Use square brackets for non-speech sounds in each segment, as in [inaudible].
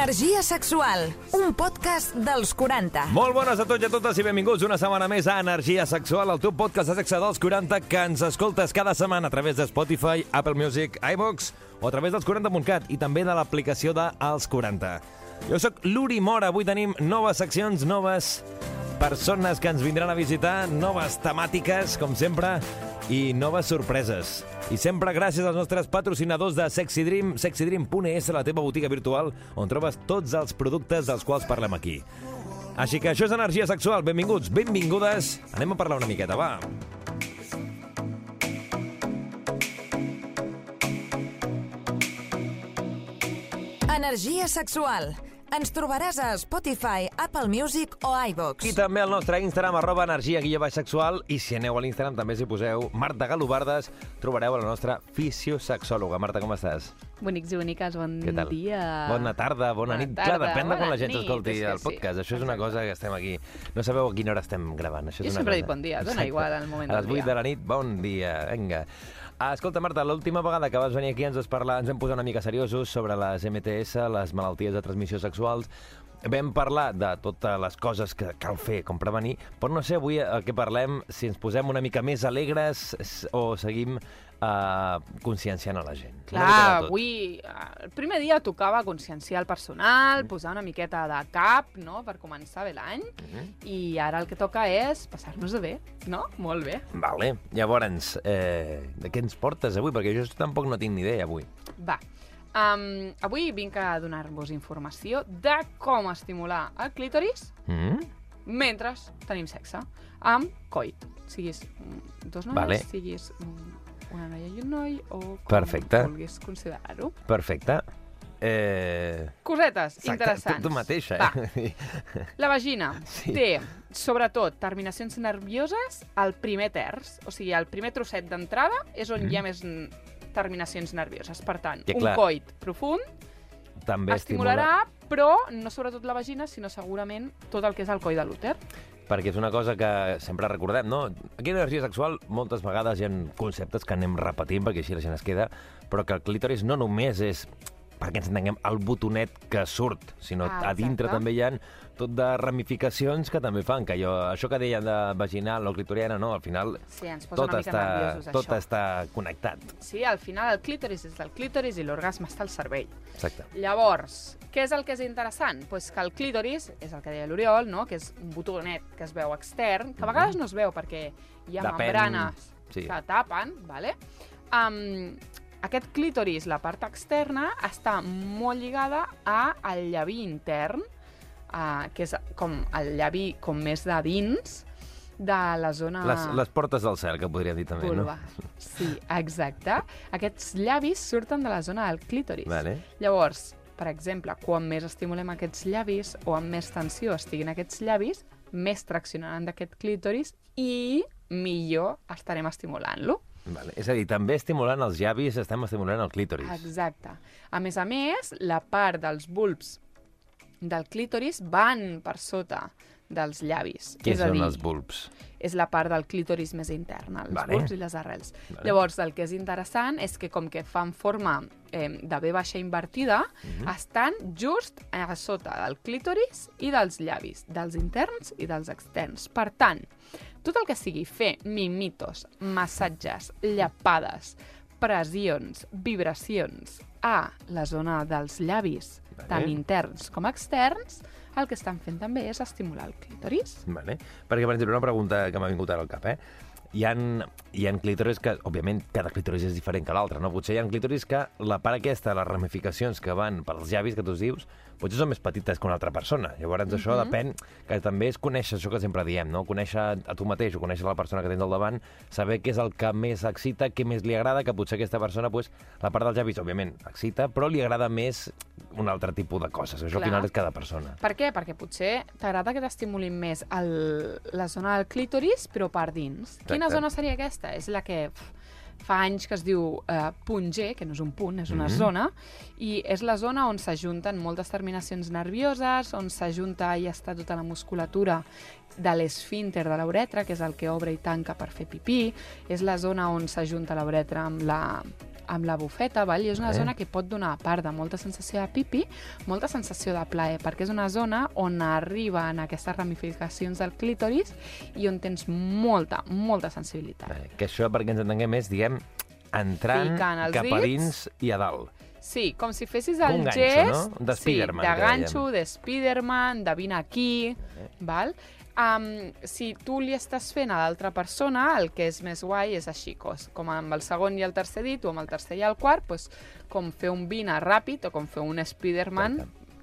Energia sexual, un podcast dels 40. Molt bones a tots i a totes i benvinguts una setmana més a Energia Sexual, el teu podcast de sexe dels 40 que ens escoltes cada setmana a través de Spotify, Apple Music, iVox o a través dels 40.cat i també de l'aplicació de Els 40. Jo sóc l'Uri Mora, avui tenim noves seccions, noves persones que ens vindran a visitar, noves temàtiques, com sempre, i noves sorpreses. I sempre gràcies als nostres patrocinadors de Sexy Dream, sexydream.es, la teva botiga virtual, on trobes tots els productes dels quals parlem aquí. Així que això és energia sexual. Benvinguts, benvingudes. Anem a parlar una miqueta, va. Energia sexual. Ens trobaràs a Spotify, Apple Music o iVox. I també al nostre Instagram, arroba energia guia baix sexual. I si aneu a l'Instagram també si poseu Marta Galobardes, trobareu la nostra fisiosexòloga. Marta, com estàs? Bonics i boniques, bon Què tal? dia. Bona tarda, bona, Bona nit. tarda, Clar, depèn de quan la gent escolti el sí. podcast. Això és una cosa que estem aquí. No sabeu a quina hora estem gravant. Això és Jo una sempre cosa. dic bon dia, dona Exacte. igual el moment A les del 8 dia. de la nit, bon dia. Vinga. Ah, escolta, Marta, l'última vegada que vas venir aquí ens vas parlar, ens vam posar una mica seriosos sobre les MTS, les malalties de transmissió sexuals. Vam parlar de totes les coses que cal fer, com prevenir, però no sé avui el que parlem, si ens posem una mica més alegres o seguim uh, conscienciant a la gent. Clar, avui, eh, el primer dia tocava conscienciar el personal, posar una miqueta de cap, no?, per començar bé l'any, Mhm. i ara el que toca és passar-nos de bé, no? Molt bé. Vale. Llavors, eh, de què ens portes avui? Perquè jo tampoc no tinc ni idea avui. Va. Um, avui vinc a donar-vos informació de com estimular el clítoris Mm? mentre tenim sexe, amb coit. Siguis mm, dos noies, Vale. siguis mm, una noia i un noi, o com Perfecte. vulguis considerar-ho. Perfecte. Eh... Cosetes Exacte, interessants. Tu, tu mateixa, Va, eh? la vagina [laughs] Sí. té, sobretot, terminacions nervioses al primer terç. O sigui, el primer trosset d'entrada és on Mm. hi ha més mm, terminacions nervioses. Per tant, Que un clar, coit profund També estimularà, però no sobretot la vagina, sinó segurament tot el que és el coll de l'úter. Perquè és una cosa que sempre recordem, no? Aquí a l'energia sexual moltes vegades hi ha conceptes que anem repetint perquè així la gent es queda, però que el clítoris no només és perquè ens entenguem, el botonet que surt, sinó Ah, a dintre també hi ha tot de ramificacions que també fan, que jo, això que deien de vaginal o clitoriana, no, al final Sí, ens posa tot una mica està, nerviosos, tot això. està connectat. Sí, al final el clítoris és el clítoris i l'orgasme està al cervell. Exacte. Llavors, què és el que és interessant? Pues que el clítoris, és el que deia l'Oriol, no? que és un botonet que es veu extern, que a vegades no es veu perquè hi ha Mhm. Depèn, membranes sí. que tapen, vale? Um, aquest clítoris, la part externa, està molt lligada a al llavi intern, uh, que és com el llavi com més de dins de la zona... Les, les portes del cel, que podríem dir també, vulva. no? Sí, exacte. Aquests llavis surten de la zona del clítoris. Vale. Llavors, per exemple, quan més estimulem aquests llavis o amb més tensió estiguin aquests llavis, més traccionaran d'aquest clítoris i millor estarem estimulant-lo. Vale. És a dir, també estimulant els llavis estem estimulant el clítoris. Exacte. A més a més, la part dels bulbs del clítoris van per sota dels llavis. Què és a són dir, els bulbs? és la part del clítoris més interna, els Vale. bulbs i les arrels. Vale. Llavors, el que és interessant és que com que fan forma eh, de B baixa invertida, Mhm. estan just a sota del clítoris i dels llavis, dels interns i dels externs. Per tant, tot el que sigui fer mimitos, massatges, llapades, pressions, vibracions a la zona dels llavis, Vale. tant interns com externs, el que estan fent també és estimular el clítoris. Vale. Perquè, per exemple, una pregunta que m'ha vingut ara al cap, eh? Hi ha, hi ha clítoris que, òbviament, cada clítoris és diferent que l'altre, no? Potser hi ha clítoris que la part aquesta, les ramificacions que van pels llavis que tu dius, potser són més petites que una altra persona. Llavors, això Mhm. depèn, que també és conèixer això que sempre diem, no? Conèixer a tu mateix o conèixer la persona que tens al davant, saber què és el que més excita, què més li agrada, que potser aquesta persona, pues, la part dels llavis, òbviament, excita, però li agrada més un altre tipus de coses. Això Clar. al final és cada persona. Per què? Perquè potser t'agrada que t'estimulin més el, la zona del clítoris, però per dins. Quina Exacte. zona seria aquesta? És la que pf, fa anys que es diu eh, punt G, que no és un punt, és una Mhm. zona, i és la zona on s'ajunten moltes terminacions nervioses, on s'ajunta i està tota la musculatura de l'esfínter de l'uretra, que és el que obre i tanca per fer pipí, és la zona on s'ajunta la uretra amb la, amb la bufeta, val? i és una Eh. zona que pot donar, a part de molta sensació de pipi, molta sensació de plaer, perquè és una zona on arriben aquestes ramificacions del clítoris i on tens molta, molta sensibilitat. Eh, Que això, perquè ens entenguem, és, diguem, entrant cap a dits. dins i a dalt. Sí, com si fessis el un ganxo, gest no? De Spiderman, sí, de ganxo, de Spiderman, de vine aquí, val? Um, si tu li estàs fent a l'altra persona, el que és més guai és així, cos, com amb el segon i el tercer dit, o amb el tercer i el quart, doncs, com fer un vine ràpid o com fer un Spiderman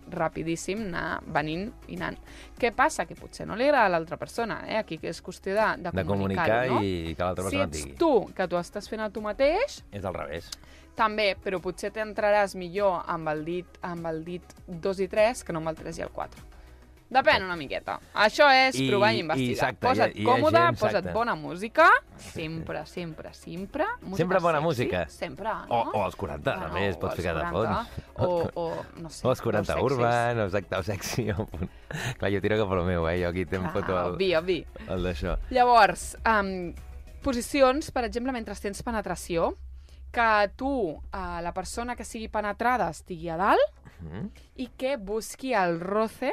rapidíssim, anar venint i anant. Què passa? Que potser no li agrada a l'altra persona, eh? Aquí que és qüestió de, de, De comunicar no? i que l'altra Si persona ets digui. tu, que tu estàs fent a tu mateix, És al revés. també, però potser t'entraràs millor amb el dit amb el dit 2 i 3 que no amb el 3 i el 4. Depèn una miqueta. Això és I- provar i i investigar. exacte, posa't hi ha- hi ha còmode, gent, posa't exacte. bona música, sempre, sempre, sempre. Música Sempre bona sexy, música. Sempre, no? O, o als 40, Bueno, també, es pot ficar de 40, fons. O, o, no sé, O els 40 sexis. urban, o exacte, o sexy. O... Clar, jo tiro cap al meu, eh? Jo aquí te'n Clar, foto el, obvi, obvi. el d'això. Llavors, um, posicions, per exemple, mentre tens penetració, que tu, uh, la persona que sigui penetrada, estigui a dalt Mm, i que busqui el roce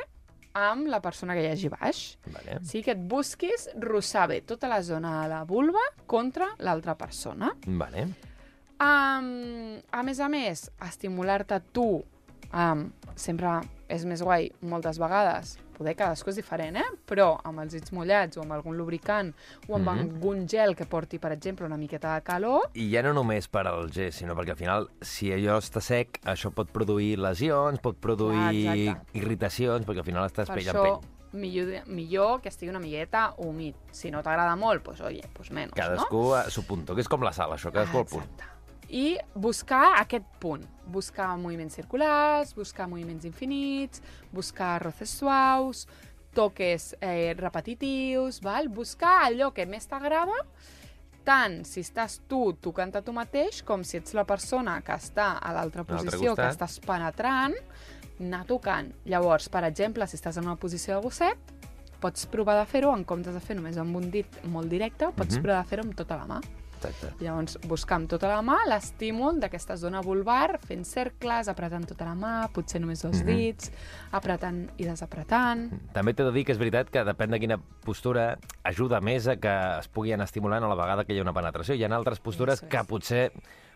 amb la persona que hi hagi baix. vale. O sigui, que et busquis rossar bé tota la zona de la vulva contra l'altra persona. Vale. Um, a més a més, estimular-te tu um, sempre és més guai moltes vegades. Poder cadascú és diferent, eh? Però amb els dits mullats o amb algun lubricant o amb Mhm. algun gel que porti, per exemple, una miqueta de calor, I ja no només per al gest, sinó perquè al final, si allò està sec, això pot produir lesions, pot produir exacte. irritacions, perquè al final estàs per pell això en pell. millor, millor que estigui una miqueta humit. Si no t'agrada molt, doncs, oye, doncs menys, no? Cadascú a su punto, que és com la sal, això, cadascú al punt. Exacte. I buscar aquest punt. Buscar moviments circulars, buscar moviments infinits, buscar roces suaus, toques eh, repetitius, val? buscar allò que més t'agrada, tant si estàs tu tocant a tu mateix, com si ets la persona que està a l'altra posició, que estàs penetrant, anar tocant. Llavors, per exemple, si estàs en una posició de gosset, pots provar de fer-ho en comptes de fer només amb un dit molt directe, pots Mhm. provar de fer-ho amb tota la mà. Exacte. Llavors, buscar amb tota la mà l'estímul d'aquesta zona vulvar, fent cercles, apretant tota la mà, potser només dos Mhm. dits, apretant i desapretant. També t'he de dir que és veritat que depèn de quina postura ajuda més a que es pugui anar estimulant a la vegada que hi ha una penetració. Hi ha altres postures Eso que potser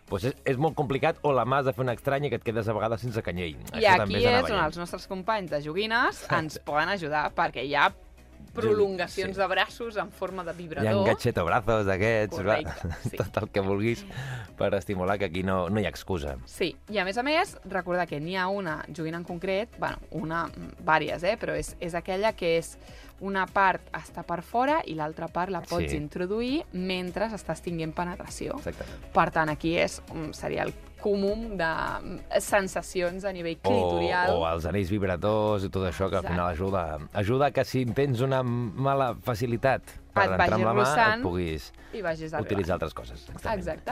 pues és, és molt complicat o la mà has de fer una estranya i que et quedes a vegades sense canyell. I aquí és on els nostres companys de joguines ens poden ajudar, perquè hi ha prolongacions Sí. de braços en forma de Hi ha vibrador. gatxetobrazos d'aquests, [laughs] sí. tot el que vulguis per estimular, que aquí no, no hi ha excusa. Sí, i a més a més, recordar que n'hi ha una joguina en concret, bueno, una, mm, vàries, eh? però és, és aquella que és una part està per fora i l'altra part la pots Sí. introduir mentre estàs tinguent penetració. Exactament. Per tant, aquí és, mm, seria el comú de mm, sensacions a nivell O, clitorial. o els anells vibradors i tot això, que al Exacte. final ajuda, ajuda que si tens una mala facilitat per Et entrar amb la mà, et puguis I vagis al utilitzar altres coses. Exactament. Exacte.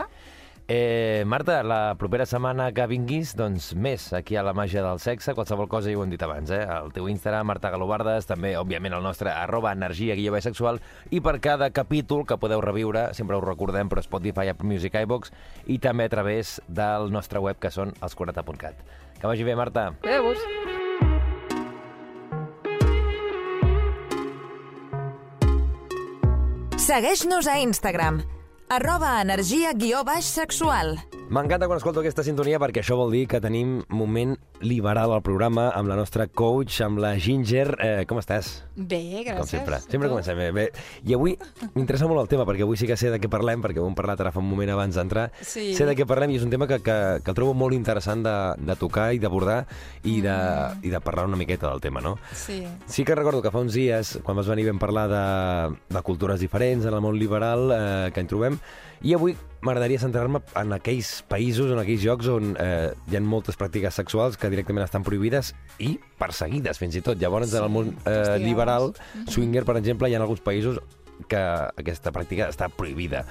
Eh, Marta, la propera setmana que vinguis, doncs més aquí a la màgia del sexe, qualsevol cosa ja ho hem dit abans, eh? El teu Instagram, Marta Galobardes, també, òbviament, el nostre arroba energia guió sexual, i per cada capítol que podeu reviure, sempre us recordem, però Spotify, Apple Music, iVox, i també a través del nostre web, que són els40.cat. Que vagi bé, Marta. Cuideu-vos. Segueix-nos a Instagram, arroba energia guió baix sexual. M'encanta quan escolto aquesta sintonia perquè això vol dir que tenim moment liberal al programa amb la nostra coach, amb la Ginger. Eh, com estàs? Bé, gràcies. Com sempre. Sempre comencem bé. bé. I avui m'interessa molt el tema, perquè avui sí que sé de què parlem, perquè ho hem parlat ara fa un moment abans d'entrar. Sí. Sé de què parlem i és un tema que, que, que el trobo molt interessant de, de tocar i d'abordar i, de, Mm. i de parlar una miqueta del tema, no? Sí. Sí que recordo que fa uns dies, quan vas venir vam parlar de, de cultures diferents en el món liberal eh, que en trobem, i avui m'agradaria centrar-me en aquells països, en aquells llocs on eh, hi ha moltes pràctiques sexuals que directament estan prohibides i perseguides, fins i tot. Llavors, en el món eh, liberal, swinger, per exemple, hi ha alguns països que aquesta pràctica està prohibida.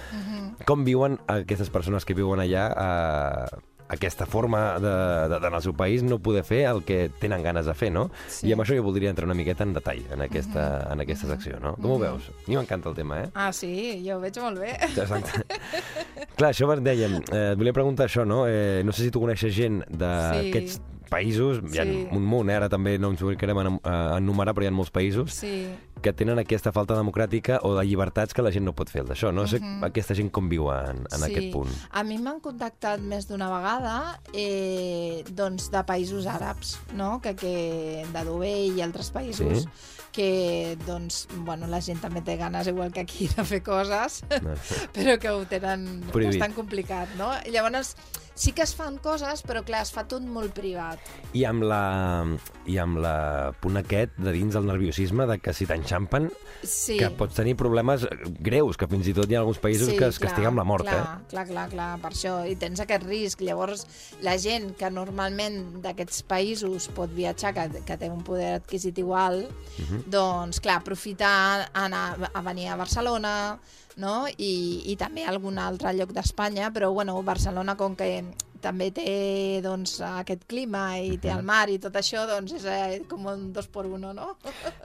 Com viuen aquestes persones que viuen allà eh, aquesta forma de, de, de, el seu país no poder fer el que tenen ganes de fer, no? Sí. I amb això jo voldria entrar una miqueta en detall en aquesta, en aquesta secció, no? Com ho veus? A mi m'encanta el tema, eh? Ah, sí, jo ho veig molt bé. Exacte. Clar, això dèiem, eh, et volia preguntar això, no? Eh, no sé si tu coneixes gent d'aquests països, hi ha Sí. un munt, eh? ara també no ens a, a enumerar, però hi ha molts països Sí. que tenen aquesta falta democràtica o de llibertats que la gent no pot fer el d'això. No sé aquesta gent com viu en, en sí. aquest punt. A mi m'han contactat més d'una vegada eh, doncs de països àrabs, no? que, que de Dubai i altres països, Sí. que doncs, bueno, la gent també té ganes, igual que aquí, de fer coses, No. [laughs] però que ho tenen Prohibit. bastant complicat, no? Llavors sí que es fan coses, però clar, es fa tot molt privat. I amb la, i amb la punt aquest de dins del nerviosisme de que si t'enxampen Sí. que pots tenir problemes greus, que fins i tot hi ha alguns països que es castiguen amb la mort, clar, eh? Clar, clar, clar, per això. I tens aquest risc. Llavors, la gent que normalment d'aquests països pot viatjar, que, que té un poder adquisitiu alt, Mhm. doncs, clar, aprofitar anar a venir a Barcelona, no? I, i també algun altre lloc d'Espanya, però, bueno, Barcelona, com que també té doncs, aquest clima i té el mar i tot això, doncs és eh, com un dos por uno, no?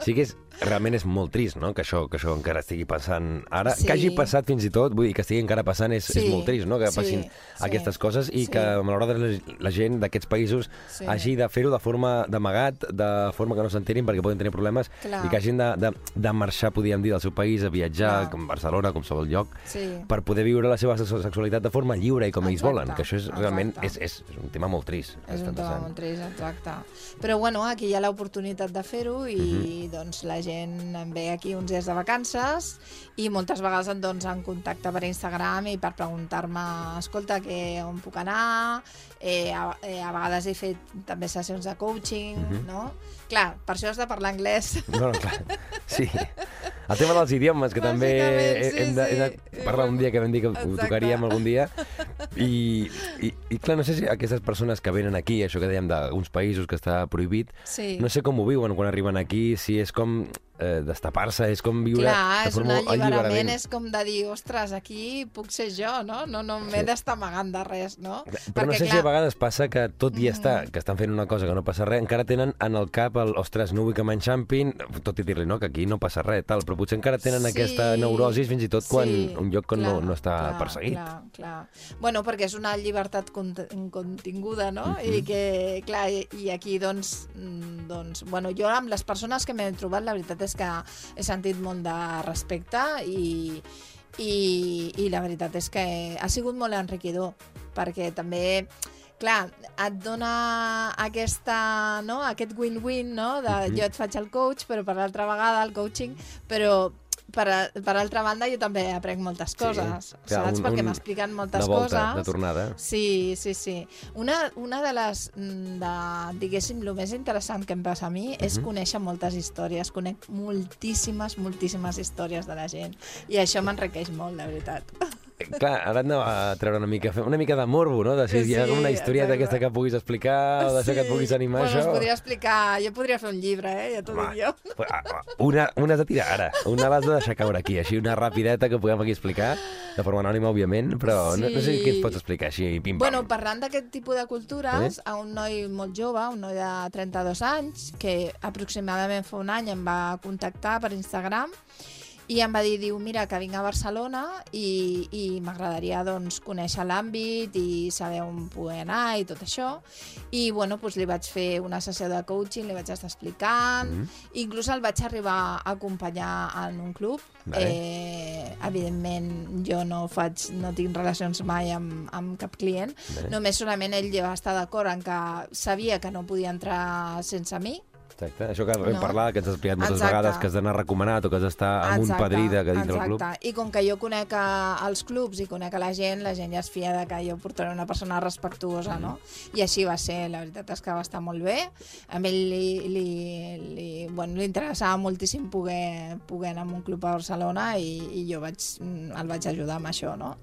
Sí que és, realment és molt trist, no?, que això, que això encara estigui passant ara. Sí. Que hagi passat fins i tot, vull dir, que estigui encara passant és, Sí. és molt trist, no?, que Sí, passin sí. aquestes coses i Sí. que, malauradament, la, la gent d'aquests països Sí. hagi de fer-ho de forma d'amagat, de forma que no s'enterin perquè poden tenir problemes Clar. i que hagin de, de, de marxar, podríem dir, del seu país, a viatjar, Clar. com Barcelona, com qualsevol lloc, Sí. per poder viure la seva sex- sexualitat de forma lliure i com ells Exacte, volen, que això és realment exacte. és, és, és un tema molt trist. És un tema molt trist, exacte. Però bueno, aquí hi ha l'oportunitat de fer-ho i Mhm. doncs la gent em ve aquí uns dies de vacances i moltes vegades em, doncs, em contacta per Instagram i per preguntar-me, escolta, que, on puc anar? Eh, a, eh, a vegades he fet també sessions de coaching, Mhm. no? Clar, per això has de parlar anglès. No, no, clar. Sí. El tema dels idiomes, que també sí, hem de, hem de sí. parlar un dia que vam dir que ho Exacte. tocaríem algun dia. I, i, I clar, no sé si aquestes persones que venen aquí, això que dèiem d'uns països que està prohibit, Sí. no sé com ho viuen quan arriben aquí, si és com eh, destapar-se, és com viure Clar, és un alliberament, és com de dir, ostres, aquí puc ser jo, no? No, no m'he Sí. d'estar amagant de res, no? Però no sé si a vegades passa que tot i està, que estan fent una cosa que no passa res, encara tenen en el cap el, ostres, no vull que m'enxampin, tot i dir-li, no, que aquí no passa res, tal, però potser encara tenen Sí. aquesta neurosis fins i tot quan Sí, un lloc que no, clar, no està clar, perseguit. Clar, clar. Bueno, perquè és una llibertat continguda, no? Mhm. I que, clar, i, i aquí, doncs, mm, doncs, bueno, jo amb les persones que m'he trobat, la veritat és que he sentit molt de respecte i, i, i la veritat és que ha sigut molt enriquidor, perquè també clar, et dona aquesta, no? aquest win-win, no? de jo et faig el coach, però per l'altra vegada el coaching, però per, a, per altra banda jo també aprenc moltes coses, clar, saps? un- Perquè m'expliquen moltes volta, coses. de tornada. Sí, sí, sí. Una, una de les, mm, de, diguéssim, el més interessant que em passa a mi és Mhm. conèixer moltes històries. Conec moltíssimes, moltíssimes històries de la gent. I això m'enriqueix molt, de veritat. Clar, ara de a treure una mica, una mica de morbo, no? De si hi ha Sí, alguna historieta exacte. aquesta que puguis explicar o d'això que et puguis animar, bueno, això... podria explicar... Jo podria fer un llibre, eh? Ja t'ho dic jo. ah, Una, una has de tirar ara, una l'has de deixar caure aquí, així una rapideta que puguem aquí explicar, de forma anònima, òbviament, però no, no sé Sí. què ens pots explicar així, pim-pam. Bueno, parlant d'aquest tipus de cultures, Eh? a un noi molt jove, un noi de 32 anys, que aproximadament fa un any em va contactar per Instagram i em va dir, diu, mira, que vinc a Barcelona i, i m'agradaria doncs, conèixer l'àmbit i saber on poder anar i tot això. I bueno, doncs li vaig fer una sessió de coaching, li vaig estar explicant, Mhm. inclús el vaig arribar a acompanyar en un club. Vale. Eh, evidentment, jo no faig, no tinc relacions mai amb, amb cap client, Vale. només solament ell va estar d'acord en que sabia que no podia entrar sense mi, Exacte, això que vam No? parlar, que ens has explicat moltes Exacte. vegades, que has d'anar recomanat o que has d'estar amb un padrí de, que dintre del club. exacte. I com que jo conec a, els clubs i conec a la gent, la gent ja es fia de que jo portaré una persona respectuosa, no? I així va ser, la veritat és que va estar molt bé. A ell li, li, li, bueno, li interessava moltíssim poder, poder anar a un club a Barcelona i, i jo vaig, mm, el vaig ajudar amb això, no?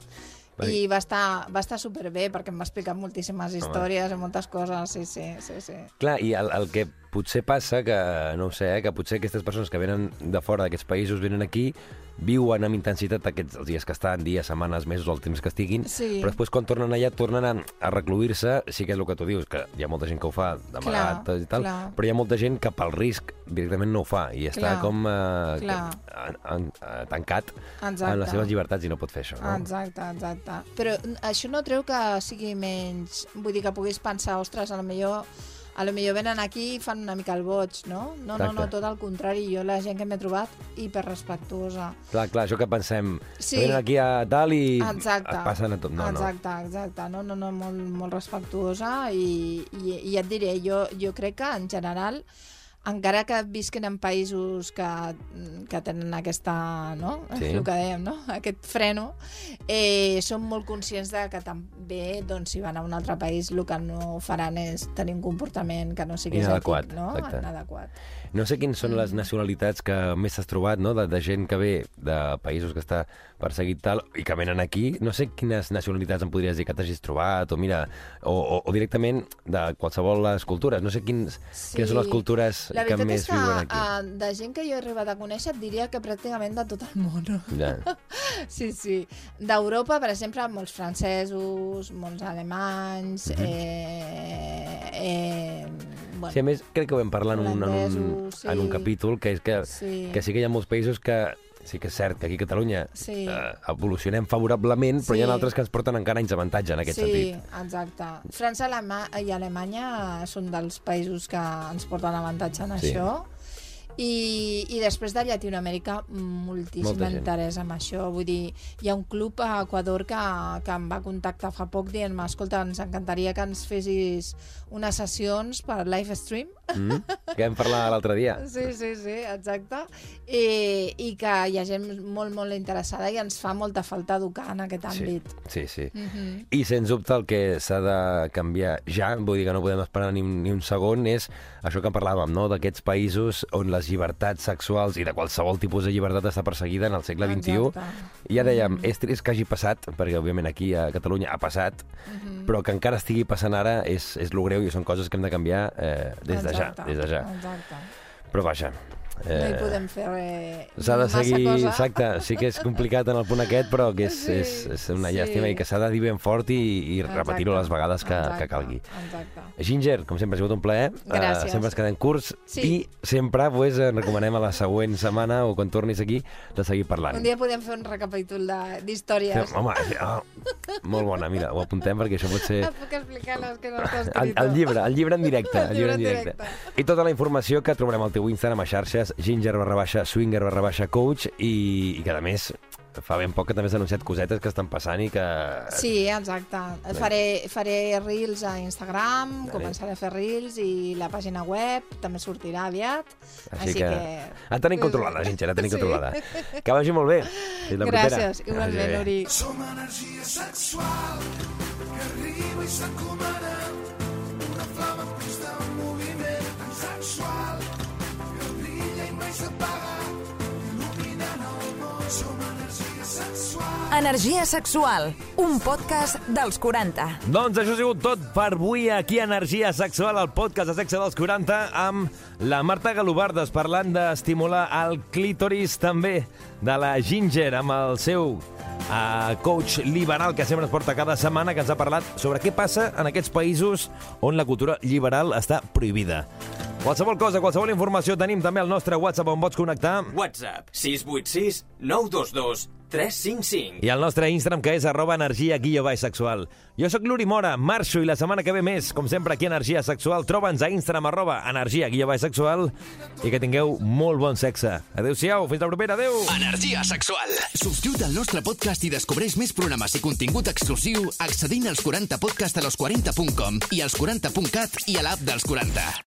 I va estar, va estar superbé perquè em va explicar moltíssimes històries i moltes coses, sí, sí, sí, sí. Clar, i el, el que potser passa que, no ho sé, eh, que potser aquestes persones que venen de fora d'aquests països venen aquí, viuen amb intensitat aquests els dies que estan, dies, setmanes, mesos, el temps que estiguin, Sí. però després quan tornen allà tornen a, a recluir-se, sí que és el que tu dius, que hi ha molta gent que ho fa d'amagat i tal, clar. però hi ha molta gent que pel risc directament no ho fa i està Clar, com eh, clar. en, en, eh, tancat Exacte. en les seves llibertats i no pot fer això. No? Exacte, exacte. Però això no treu que sigui menys... Vull dir que puguis pensar, ostres, a lo millor, a lo millor venen aquí i fan una mica el boig, no? No, no, no, Exacte. tot el contrari. Jo la gent que m'he trobat, hiperrespectuosa. Clar, clar, això que pensem, Sí. venen aquí a tal i Exacte. et passen a tot. No, exacte, exacte. No, no, no, molt, molt respectuosa i, i, i et diré, jo, jo crec que en general encara que visquen en països que, que tenen aquesta, no? Sí. el que dèiem, no? aquest freno, eh, són molt conscients de que també, doncs, si van a un altre país, el que no faran és tenir un comportament que no sigui Inadequat, ètic, no? exacte. Inadequat. No sé quines són Mm. les nacionalitats que més has trobat, no?, de, de gent que ve de països que està perseguit tal i que venen aquí. No sé quines nacionalitats em podries dir que t'hagis trobat, o mira, o, o, o directament de qualsevol les cultures. No sé quins, Sí. quines són les cultures La que més és que viuen aquí. uh, de gent que jo he arribat a conèixer et diria que pràcticament de tot el món. Ja. [laughs] Sí, sí. D'Europa, per exemple, molts francesos, molts alemanys, Mhm. eh, eh, bueno, Sí, a més, crec que ho vam parlar en un, en un, sí. en un capítol, que és que, Sí. que sí que hi ha molts països que sí que és cert que aquí a Catalunya Sí. eh, evolucionem favorablement, però hi ha Sí. altres que ens porten encara anys d'avantatge en aquest sí, sentit. exacte. França Alema i Alemanya són dels països que ens porten avantatge en Sí. això. I, I després de Llatinoamèrica, moltíssim interès en això. Vull dir, hi ha un club a Equador que, que em va contactar fa poc dient-me escolta, ens encantaria que ens fessis unes sessions per live stream. Mm? Que vam parlar l'altre dia. Sí, sí, sí, exacte. I, I que hi ha gent molt, molt interessada i ens fa molta falta educar en aquest Sí, àmbit. sí, sí. Mm -hmm. I, sens dubte, el que s'ha de canviar ja, vull dir que no podem esperar ni, un- ni un segon, és això que parlàvem, no?, d'aquests països on les llibertats sexuals i de qualsevol tipus de llibertat està perseguida en el segle XXI. Exacte. I ja dèiem, és trist que hagi passat, perquè òbviament aquí a Catalunya ha passat, Mhm. però que encara estigui passant ara és, és lo greu i són coses que hem de canviar eh, des de ja, Exacte, des de ja. Exacte. Però vaja... No hi podem fer res. S'ha de seguir, cosa. exacte, sí que és complicat en el punt aquest, però que és, Sí, és, és una sí. llàstima i que s'ha de dir ben fort i, i repetir-ho les vegades que, exacte, que calgui. Exacte. Ginger, com sempre, ha sigut un plaer. Gràcies. Uh, sempre ens quedem curts Sí. i sempre pues, eh, recomanem a la següent setmana o quan tornis aquí de seguir parlant. Un dia podem fer un recapítol de- d'històries. Home, oh, molt bona, mira, ho apuntem perquè això pot ser... Et [laughs] puc explicar les que no està El, escrito. el llibre, el llibre en directe. El llibre en directe. directe. I tota la informació que trobarem al teu Instagram a xarxes, ginger barra baixa, swinger barra baixa coach, i, i que a més fa ben poc que també has anunciat cosetes que estan passant i que... Sí, exacte. Faré, faré reels a Instagram, Vale. començaré a fer reels i la pàgina web també sortirà aviat. Així, Així que... que- La tenim controlada. Ginger, la tenim Sí. controlada. Que vagi molt bé. Fins la propera. Gràcies, igualment, Vagi bé. Uri. Som energia sexual que arriba i s'encomana Energia sexual, un podcast dels 40. Doncs això ha sigut tot per avui aquí a Energia Sexual, el podcast de sexe dels 40, amb la Marta Galobardes parlant d'estimular el clítoris, també de la Ginger, amb el seu uh, coach liberal que sempre ens porta cada setmana, que ens ha parlat sobre què passa en aquests països on la cultura liberal està prohibida. Qualsevol cosa, qualsevol informació tenim també al nostre WhatsApp on pots connectar WhatsApp 686 922 355. i al nostre Instagram, que és arroba energia guió baix sexual. Jo sóc l'Uri Mora, marxo i la setmana que ve més, com sempre aquí a Energia Sexual. Troba'ns a Instagram, arroba energia guió baix sexual i que tingueu molt bon sexe. Adéu-siau, fins la propera, adéu! Energia sexual. Subscriu't al nostre podcast i descobreix més programes i contingut exclusiu accedint als 40podcast a los40.com i als 40.cat i a l'app dels 40.